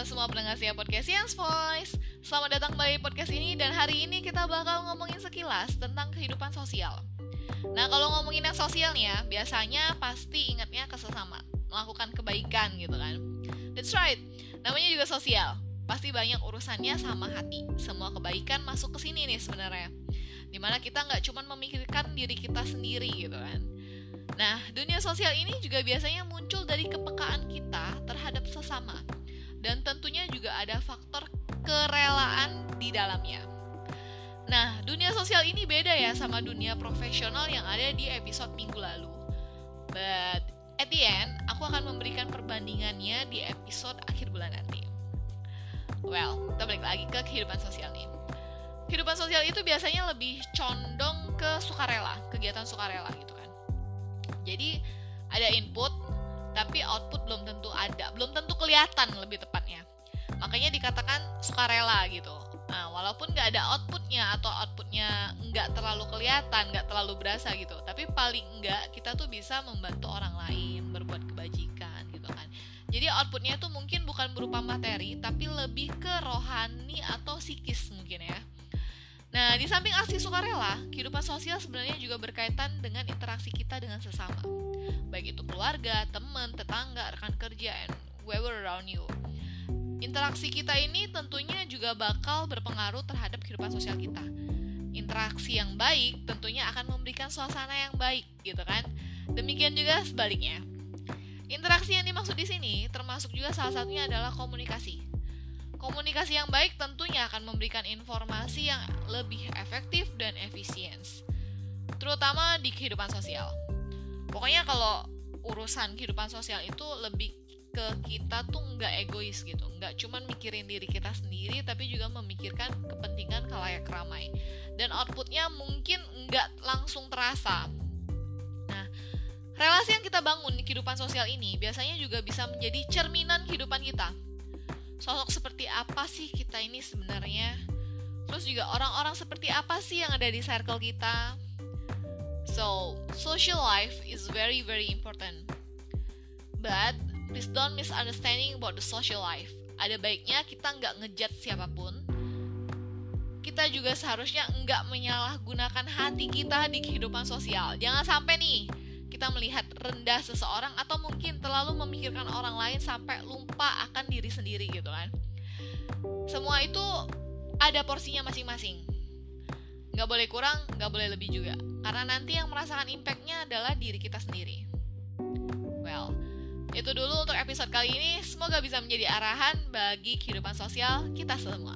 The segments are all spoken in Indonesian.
setia podcast Yang Voice. Selamat datang kembali podcast ini Dan hari ini kita bakal ngomongin sekilas tentang kehidupan sosial. Nah kalau ngomongin yang sosial ya Biasanya pasti ingatnya ke Melakukan kebaikan gitu kan. That's right, namanya juga sosial. Pasti banyak urusannya sama hati. Semua kebaikan masuk ke sini nih sebenarnya. Di mana kita nggak cuma memikirkan diri kita sendiri gitu kan. Nah, dunia sosial ini juga biasanya muncul dari kepekaan kita terhadap sesama dan tentunya juga ada faktor kerelaan di dalamnya. Nah, dunia sosial ini beda ya sama dunia profesional yang ada di episode minggu lalu. But at the end, aku akan memberikan perbandingannya di episode akhir bulan nanti. Well, kita balik lagi ke kehidupan sosial nih. Kehidupan sosial itu biasanya lebih condong ke sukarela, kegiatan sukarela gitu kan. Jadi ada input, kelihatan lebih tepatnya. Makanya dikatakan sukarela gitu. Nah, walaupun nggak ada outputnya atau outputnya nggak terlalu kelihatan, nggak terlalu berasa gitu, tapi paling nggak kita tuh bisa membantu orang lain berbuat kebajikan gitu kan. Jadi outputnya tuh mungkin bukan berupa materi, tapi lebih ke rohani atau psikis mungkin ya. Nah, di samping aksi sukarela, kehidupan sosial sebenarnya juga berkaitan dengan interaksi kita dengan sesama. Baik itu keluarga, teman, tetangga, rekan kerja, whoever around you. Interaksi kita ini tentunya juga bakal berpengaruh terhadap kehidupan sosial kita. Interaksi yang baik tentunya akan memberikan suasana yang baik, gitu kan? Demikian juga sebaliknya. Interaksi yang dimaksud di sini termasuk juga salah satunya adalah komunikasi. Komunikasi yang baik tentunya akan memberikan informasi yang lebih efektif dan efisien, terutama di kehidupan sosial. Pokoknya kalau urusan kehidupan sosial itu lebih ke kita tuh nggak egois gitu. Nggak cuman mikirin diri kita sendiri tapi juga memikirkan kepentingan kalayak ramai. Dan outputnya mungkin nggak langsung terasa. Nah relasi yang kita bangun di kehidupan sosial ini biasanya juga bisa menjadi cerminan kehidupan kita. Sosok seperti apa sih kita ini sebenarnya? Terus juga orang-orang seperti apa sih yang ada di circle kita? So social life is very very important. But please don't misunderstanding about the social life. Ada baiknya kita nggak ngejat siapa pun. Kita juga seharusnya nggak menyalahgunakan hati kita di kehidupan sosial. Jangan sampai nih kita melihat rendah seseorang atau mungkin terlalu memikirkan orang lain sampai lupa akan diri sendiri gitu kan. Semua itu ada porsinya masing-masing. Nggak boleh kurang, nggak boleh lebih juga. Karena nanti yang merasakan impactnya adalah diri kita sendiri. Well, itu dulu episode kali ini. Semoga bisa menjadi arahan bagi kehidupan sosial kita semua.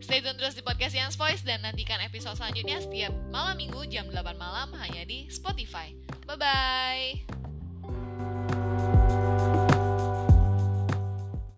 Stay tune terus di podcast Yang Voice dan nantikan episode selanjutnya setiap malam minggu jam 8 malam hanya di Spotify. Bye-bye!